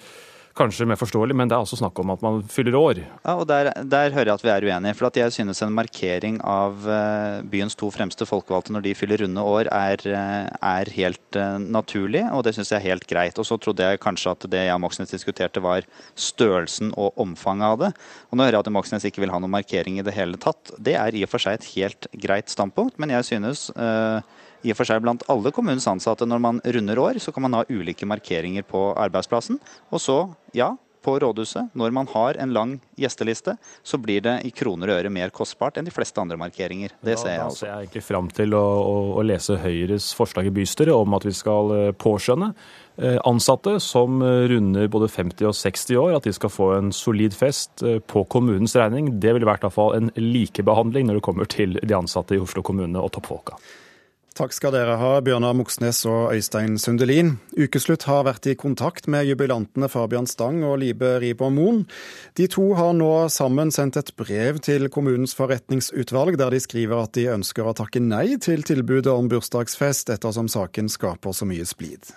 kanskje mer forståelig, men det er altså snakk om at man fyller år. Ja, og Der, der hører jeg at vi er uenige. for Jeg synes en markering av eh, byens to fremste folkevalgte når de fyller runde år, er, eh, er helt uh, naturlig, og det syns jeg er helt greit. Og Så trodde jeg kanskje at det jeg og Moxnes diskuterte, var størrelsen og omfanget av det. Og Nå hører jeg at Moxnes ikke vil ha noen markering i det hele tatt. Det er i og for seg et helt greit standpunkt, men jeg synes uh, i og for seg blant alle kommunens ansatte. Når man runder år, så kan man ha ulike markeringer på arbeidsplassen. Og så, ja, på rådhuset, når man har en lang gjesteliste, så blir det i kroner og øre mer kostbart enn de fleste andre markeringer. Det ser jeg altså. Da ser jeg egentlig fram til å, å, å lese Høyres forslag i bystyret om at vi skal eh, påskjønne eh, ansatte som eh, runder både 50 og 60 år, at de skal få en solid fest på kommunens regning. Det ville vært i hvert fall en likebehandling når det kommer til de ansatte i Oslo kommune og toppfolka. Takk skal dere ha, Bjørnar Moxnes og Øystein Sundelin. Ukeslutt har vært i kontakt med jubilantene Fabian Stang og Libe Riiber Moen. De to har nå sammen sendt et brev til kommunens forretningsutvalg, der de skriver at de ønsker å takke nei til tilbudet om bursdagsfest, ettersom saken skaper så mye splid.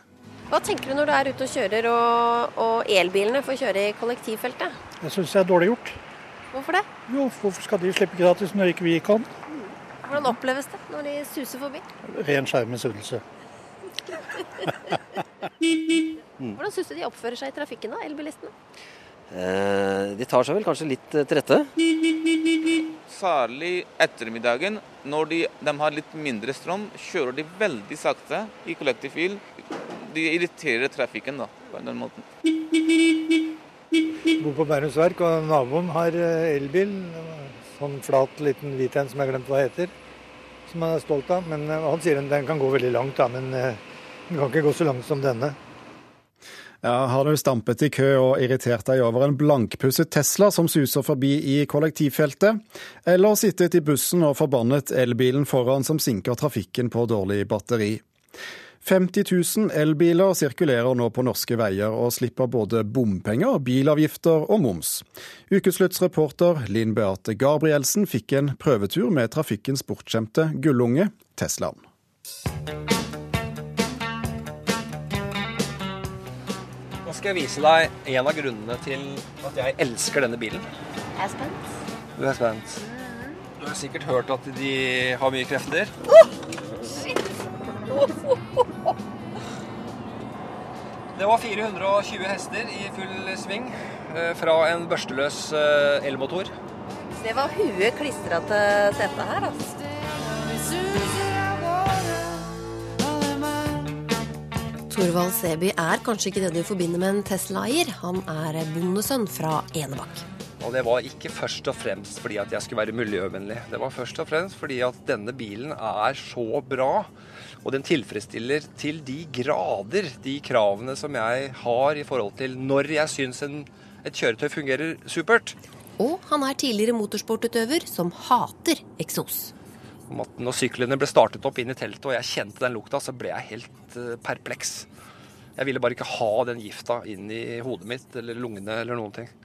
Hva tenker du når du er ute og kjører og, og elbilene får kjøre i kollektivfeltet? Jeg syns det er dårlig gjort. Hvorfor det? Jo, hvorfor skal de slippe gratis når ikke vi kan? Hvordan oppleves det når de suser forbi? Ren skjerm misunnelse. Hvordan syns du de oppfører seg i trafikken da, elbilistene? Eh, de tar seg vel kanskje litt eh, til rette. Særlig ettermiddagen, når de, de har litt mindre strøm, kjører de veldig sakte i kollektivbil. De irriterer trafikken da, på den måten. Bor på Bærums Verk, og naboen har eh, elbil. Sånn flat liten hvit en som jeg har glemt hva heter. Som han er stolt av. Men eh, han sier den kan gå veldig langt, da. Men eh, den kan ikke gå så langt som denne. Ja, Har du stampet i kø og irritert deg over en blankpusset Tesla som suser forbi i kollektivfeltet? Eller sittet i bussen og forbannet elbilen foran som sinker trafikken på dårlig batteri? 50 000 elbiler sirkulerer nå på norske veier og slipper både bompenger, bilavgifter og moms. Ukesluttsreporter Linn Beate Gabrielsen fikk en prøvetur med trafikkens bortskjemte gullunge, Teslaen. Nå skal jeg vise deg en av grunnene til at jeg elsker denne bilen. Jeg er spent. Du er spent. Du har sikkert hørt at de har mye krefter. Shit. Det var 420 hester i full sving eh, fra en børsteløs eh, elmotor. det var huet klistra til setet her, altså. Torvald Seby er kanskje ikke det du forbinder med en Tesla-eier. Han er bondesønn fra Enebakk. Og det var ikke først og fremst fordi at jeg skulle være miljøvennlig. Det var først og fremst fordi at denne bilen er så bra. Og den tilfredsstiller til de grader de kravene som jeg har i forhold til når jeg syns et kjøretøy fungerer supert. Og han er tidligere motorsportutøver som hater eksos. Når syklene ble startet opp inn i teltet og jeg kjente den lukta, så ble jeg helt uh, perpleks. Jeg ville bare ikke ha den gifta inn i hodet mitt eller lungene eller noen ting.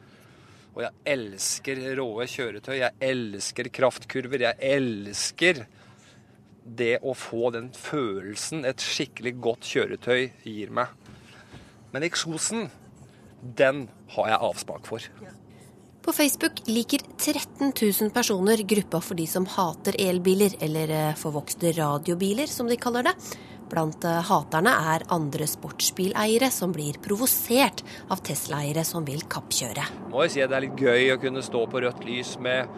Og jeg elsker råe kjøretøy. Jeg elsker kraftkurver. Jeg elsker det å få den følelsen et skikkelig godt kjøretøy gir meg. Men eksosen, den har jeg avsmak for. På Facebook liker 13 000 personer gruppa for de som hater elbiler, eller eh, forvokste radiobiler, som de kaller det. Blant eh, haterne er andre sportsbileiere som blir provosert av Tesla-eiere som vil kappkjøre. Må jo si at Det er litt gøy å kunne stå på rødt lys med,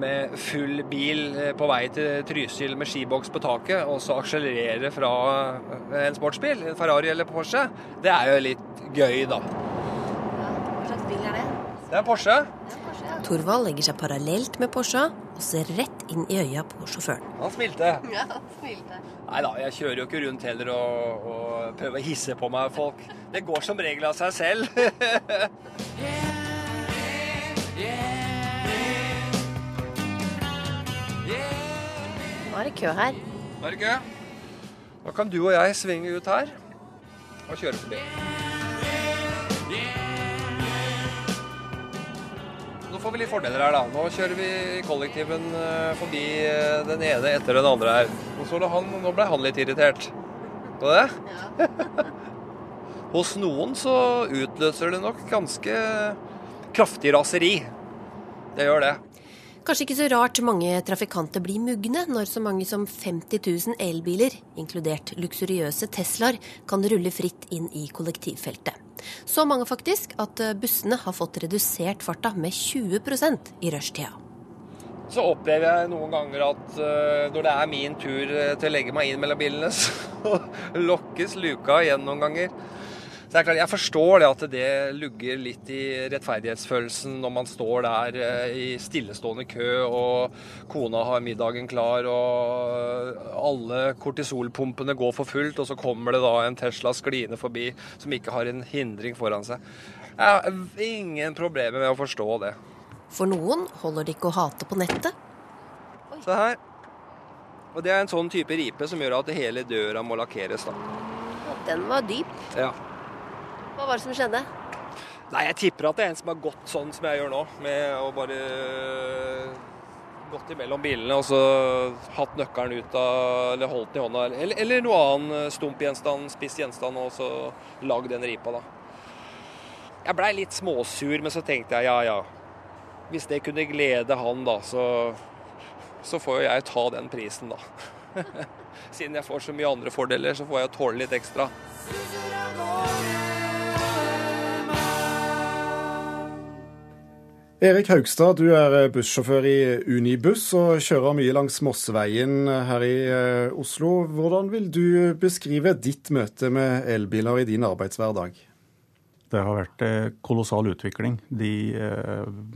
med full bil eh, på vei til Trysil med skiboks på taket, og så akselerere fra en sportsbil, en Ferrari eller Porsche. Det er jo litt gøy, da. Hva slags bil er det? Det er en Porsche. Torvald legger seg parallelt med Porscha og ser rett inn i øya på sjåføren. Han smilte. Ja, han smilte. Nei da, jeg kjører jo ikke rundt heller og, og prøver å hisse på meg folk. Det går som regel av seg selv. Nå er det kø her. Nå er det kø. Da kan du og jeg svinge ut her og kjøre forbi. Får vi litt fordeler her, da. Nå kjører vi kollektiven eh, forbi eh, den ene etter den andre her. Og så han, nå ble han litt irritert. Så det? Ja. Hos noen så utløser det nok ganske kraftig raseri. Det gjør det. Kanskje ikke så rart mange trafikanter blir mugne når så mange som 50 000 elbiler, inkludert luksuriøse Teslaer, kan rulle fritt inn i kollektivfeltet. Så mange faktisk at bussene har fått redusert farta med 20% i rushtida. Så opplever jeg noen ganger at uh, når det er min tur til å legge meg inn mellom bilene, så lokkes luka igjen noen ganger. Det er klart, Jeg forstår det at det lugger litt i rettferdighetsfølelsen når man står der uh, i stillestående kø, og kona har middagen klar, og alle kortisolpumpene går for fullt, og så kommer det da en Tesla skliende forbi som ikke har en hindring foran seg. Jeg har ingen problemer med å forstå det. For noen holder det ikke å hate på nettet. Se her. Og Det er en sånn type ripe som gjør at hele døra må lakkeres. da. Den var dyp. Ja. Hva var det som skjedde? Nei, Jeg tipper at det er en som har gått sånn som jeg gjør nå, med å bare gått imellom bilene og så hatt nøkkelen ut av, eller holdt den i hånda, eller, eller noe annen stump gjenstand, spiss gjenstand, og så lagd den ripa, da. Jeg blei litt småsur, men så tenkte jeg ja ja, hvis det kunne glede han, da, så, så får jo jeg ta den prisen, da. Siden jeg får så mye andre fordeler, så får jeg tåle litt ekstra. Erik Haugstad, du er eh, bussjåfør i Unibuss og kjører mye langs Mosseveien her i eh, Oslo. Hvordan vil du beskrive ditt møte med elbiler i din arbeidshverdag? Det har vært eh, kolossal utvikling de,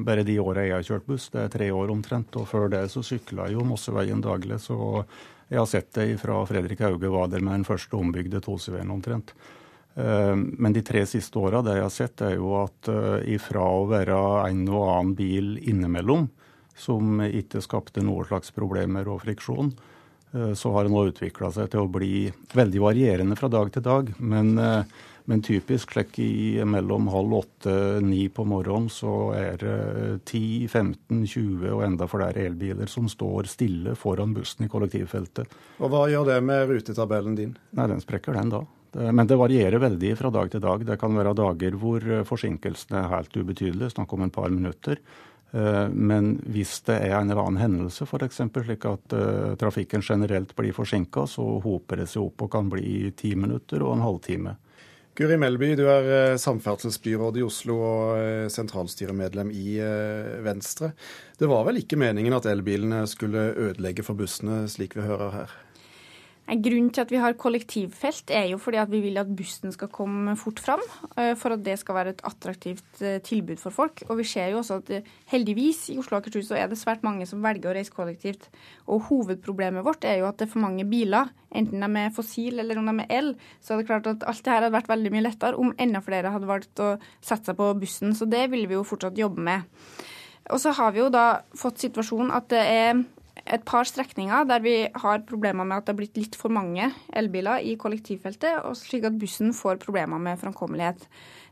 bare de åra jeg har kjørt buss. Det er tre år omtrent. Og før det så sykla jo Mosseveien daglig, så jeg har sett det fra Fredrik Hauge var der med den første ombygde Toseveien omtrent. Eh, men de tre siste åra det jeg har sett, er jo at eh, ifra å være en og annen bil innimellom, som ikke skapte noen slags problemer og friksjon, eh, så har det nå utvikla seg til å bli veldig varierende fra dag til dag. Men, men typisk slik i mellom halv åtte ni på morgenen så er det 10-15-20 og enda flere elbiler som står stille foran bussen i kollektivfeltet. Og Hva gjør det med rutetabellen din? Nei, Den sprekker den da. Men det varierer veldig fra dag til dag. Det kan være dager hvor eh, forsinkelsene er helt ubetydelige, snakk om en par minutter. Eh, men hvis det er en eller annen hendelse, f.eks. slik at trafikken generelt blir forsinka, så hoper det seg opp og kan bli ti minutter og en halvtime. Guri Melby, du er samferdselsbyråd i Oslo og sentralstyremedlem i Venstre. Det var vel ikke meningen at elbilene skulle ødelegge for bussene, slik vi hører her? Grunnen til at vi har kollektivfelt, er jo fordi at vi vil at bussen skal komme fort fram. Eh, for at det skal være et attraktivt eh, tilbud for folk. Og vi ser jo også at eh, heldigvis i Oslo og Akershus så er det svært mange som velger å reise kollektivt. Og hovedproblemet vårt er jo at det er for mange biler. Enten de er fossil eller om de er el. Så er det klart at alt det her hadde vært veldig mye lettere om enda flere hadde valgt å sette seg på bussen. Så det vil vi jo fortsatt jobbe med. Og så har vi jo da fått situasjonen at det er et par strekninger der vi har problemer med at det har blitt litt for mange elbiler i kollektivfeltet, og slik at bussen får problemer med framkommelighet.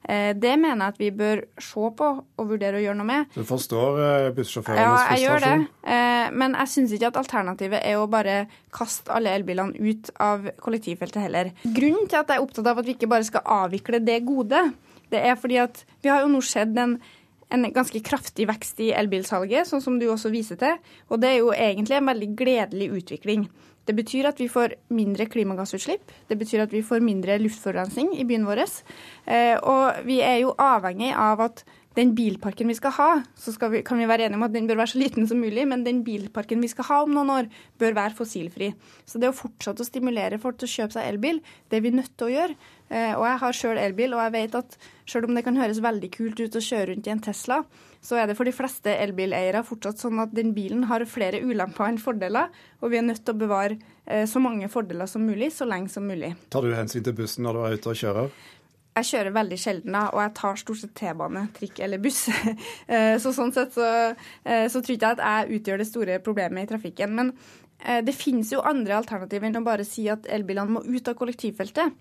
Eh, det mener jeg at vi bør se på og vurdere å gjøre noe med. Du forstår eh, bussjåførenes frustrasjon? Ja, jeg gjør det. Eh, men jeg syns ikke at alternativet er å bare kaste alle elbilene ut av kollektivfeltet heller. Grunnen til at jeg er opptatt av at vi ikke bare skal avvikle det gode, det er fordi at vi har jo nå sett en en ganske kraftig vekst i elbilsalget, sånn som du også viser til. Og det er jo egentlig en veldig gledelig utvikling. Det betyr at vi får mindre klimagassutslipp. Det betyr at vi får mindre luftforurensning i byen vår. Eh, og vi er jo avhengig av at den bilparken vi skal ha, så skal vi, kan vi være enige om at den bør være så liten som mulig, men den bilparken vi skal ha om noen år, bør være fossilfri. Så det å fortsette å stimulere folk til å kjøpe seg elbil, det er vi nødt til å gjøre. Eh, og jeg har sjøl elbil, og jeg vet at sjøl om det kan høres veldig kult ut å kjøre rundt i en Tesla, så er det for de fleste elbileiere fortsatt sånn at den bilen har flere ulemper enn fordeler, og vi er nødt til å bevare eh, så mange fordeler som mulig, så lenge som mulig. Tar du hensyn til bussen når du er ute og kjører? Jeg kjører veldig sjelden, da, og jeg tar stort sett T-bane, trikk eller buss. Eh, så sånn sett så, eh, så tror ikke jeg at jeg utgjør det store problemet i trafikken. Men eh, det finnes jo andre alternativer enn å bare si at elbilene må ut av kollektivfeltet.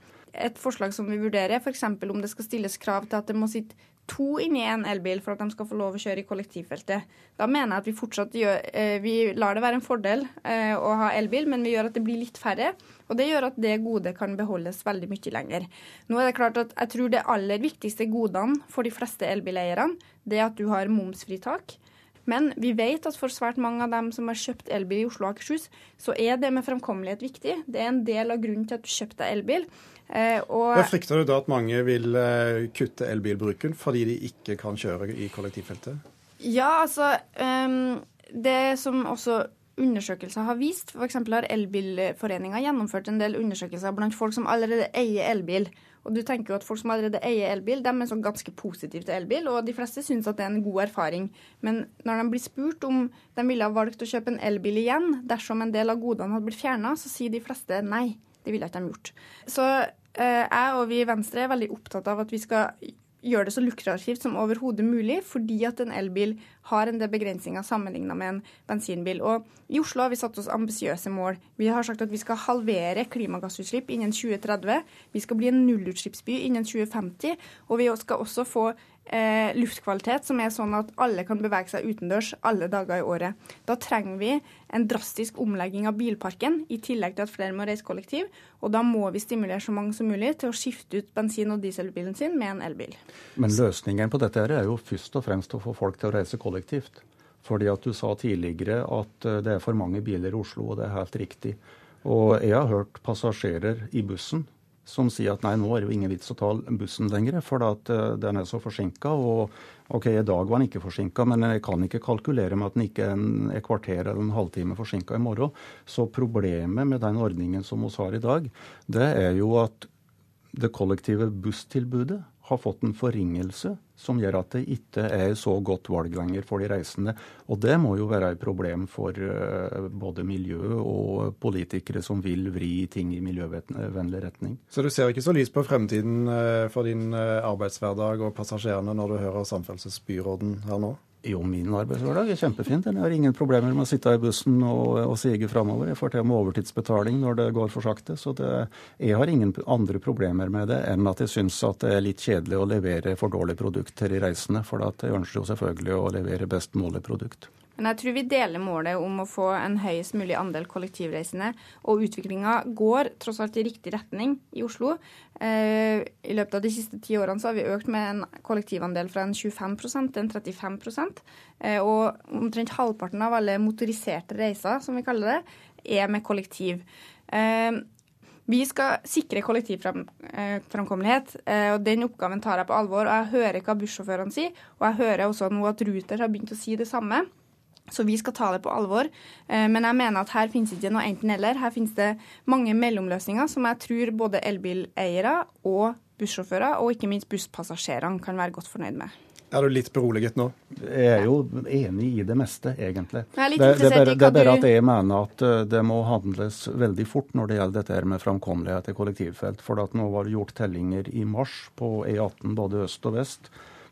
Et forslag som vi vurderer, f.eks. om det skal stilles krav til at det må sitte to inn i en elbil for at de skal få lov å kjøre i kollektivfeltet. Da mener jeg at vi fortsatt gjør, eh, vi lar det være en fordel eh, å ha elbil, men vi gjør at det blir litt færre. Og det gjør at det gode kan beholdes veldig mye lenger. Nå er det klart at jeg tror det aller viktigste godene for de fleste elbileierne, det er at du har momsfritak. Men vi vet at for svært mange av dem som har kjøpt elbil i Oslo og Akershus, så er det med fremkommelighet viktig. Det er en del av grunnen til at du kjøpte deg elbil. Og... Jeg Frykter du da at mange vil eh, kutte elbilbruken fordi de ikke kan kjøre i kollektivfeltet? Ja, altså um, Det som også undersøkelser har vist, f.eks. har Elbilforeninga gjennomført en del undersøkelser blant folk som allerede eier elbil. Og du tenker jo at Folk som allerede eier elbil, de er sånn ganske positive til elbil, og de fleste syns at det er en god erfaring. Men når de blir spurt om de ville ha valgt å kjøpe en elbil igjen dersom en del av godene hadde blitt fjerna, så sier de fleste nei. Det ville ikke de gjort. Så eh, jeg og vi i Venstre er veldig opptatt av at vi skal gjøre det så lukrativt som overhodet mulig, fordi at en elbil har en del begrensninger sammenligna med en bensinbil. Og I Oslo har vi satt oss ambisiøse mål. Vi har sagt at vi skal halvere klimagassutslipp innen 2030. Vi skal bli en nullutslippsby innen 2050. Og vi skal også få eh, luftkvalitet som er sånn at alle kan bevege seg utendørs alle dager i året. Da trenger vi en drastisk omlegging av bilparken, i tillegg til at flere må reise kollektiv. Og da må vi stimulere så mange som mulig til å skifte ut bensin- og dieselbilen sin med en elbil. Men løsningen på dette er jo først og fremst å få folk til å reise kollektivt. Fordi at du sa tidligere at eh, det er for mange biler i Oslo, og det er helt riktig. Og jeg har hørt passasjerer i bussen som sier at nei, nå er det jo ingen vits å ta bussen lenger, for at uh, den er så forsinka. Og OK, i dag var den ikke forsinka, men jeg kan ikke kalkulere med at den ikke er et kvarter eller en halvtime forsinka i morgen. Så problemet med den ordningen som vi har i dag, det er jo at det kollektive busstilbudet har fått en forringelse som gjør at det ikke er så godt valg lenger for de reisende. Og det må jo være et problem for uh, både miljø og politikere som vil vri ting i miljøvennlig retning. Så du ser ikke så lyst på fremtiden uh, for din uh, arbeidshverdag og passasjerene når du hører samferdselsbyråden her nå? Jo, min arbeidshverdag er kjempefint. Jeg har ingen problemer med å sitte i bussen og, og sige framover. Jeg får til med overtidsbetaling når det går for sakte. Så det, jeg har ingen andre problemer med det enn at jeg syns at det er litt kjedelig å levere for dårlig produkt til de reisende. For jeg ønsker jo selvfølgelig å levere best mulig produkt. Men jeg tror vi deler målet om å få en høyest mulig andel kollektivreisende. Og utviklinga går tross alt i riktig retning i Oslo. Eh, I løpet av de siste ti årene så har vi økt med en kollektivandel fra en 25 til en 35 eh, Og omtrent halvparten av alle motoriserte reiser, som vi kaller det, er med kollektiv. Eh, vi skal sikre kollektivframkommelighet, og den oppgaven tar jeg på alvor. og Jeg hører hva bussjåførene sier, og jeg hører også nå at Ruter har begynt å si det samme. Så vi skal ta det på alvor. Eh, men jeg mener at her finnes ikke noe enten-eller. Her finnes det mange mellomløsninger som jeg tror både elbileiere og bussjåfører, og ikke minst busspassasjerene, kan være godt fornøyd med. Er du litt beroliget nå? Jeg er jo enig i det meste, egentlig. Jeg er litt det, det, er bare, det er bare at jeg mener at eh, det må handles veldig fort når det gjelder dette her med framkommelighet i kollektivfelt. For at nå var det gjort tellinger i mars på E18 både øst og vest.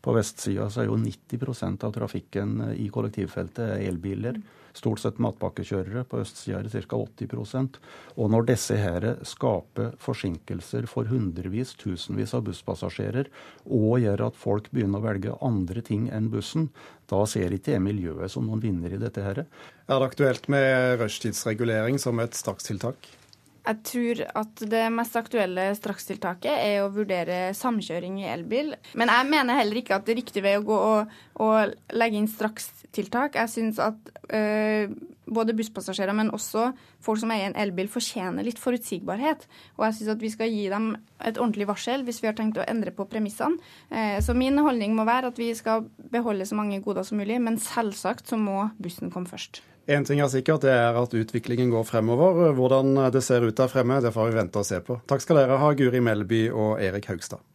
På vestsida så er jo 90% av trafikken eh, i kollektivfeltet elbiler. Stort sett matpakkekjørere. På østsida er det ca. 80 Og når disse her skaper forsinkelser for hundrevis, tusenvis av busspassasjerer, og gjør at folk begynner å velge andre ting enn bussen, da ser ikke jeg miljøet som noen vinner i dette her. Er det aktuelt med rushtidsregulering som et strakstiltak? Jeg tror at det mest aktuelle strakstiltaket er å vurdere samkjøring i elbil. Men jeg mener heller ikke at det er riktig vei å gå og legge inn strakstiltak. Jeg syns at øh, både busspassasjerer, men også folk som eier en elbil, fortjener litt forutsigbarhet. Og jeg syns at vi skal gi dem et ordentlig varsel hvis vi har tenkt å endre på premissene. Eh, så min holdning må være at vi skal beholde så mange goder som mulig, men selvsagt så må bussen komme først. Én ting er sikkert, det er at utviklingen går fremover. Hvordan det ser ut der fremme, det får vi vente og se på. Takk skal dere ha, Guri Melby og Erik Haugstad.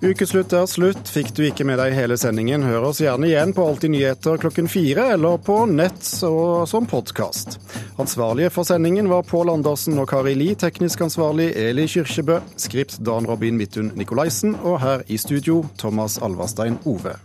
Ukeslutt er slutt. Fikk du ikke med deg hele sendingen, hør oss gjerne igjen på Alltid nyheter klokken fire, eller på nett og som podkast. Ansvarlige for sendingen var Pål Andersen og Kari Li, teknisk ansvarlig Eli Kyrkjebø, skript Dan Robin Midthun Nikolaisen, og her i studio Thomas Alvarstein Ove.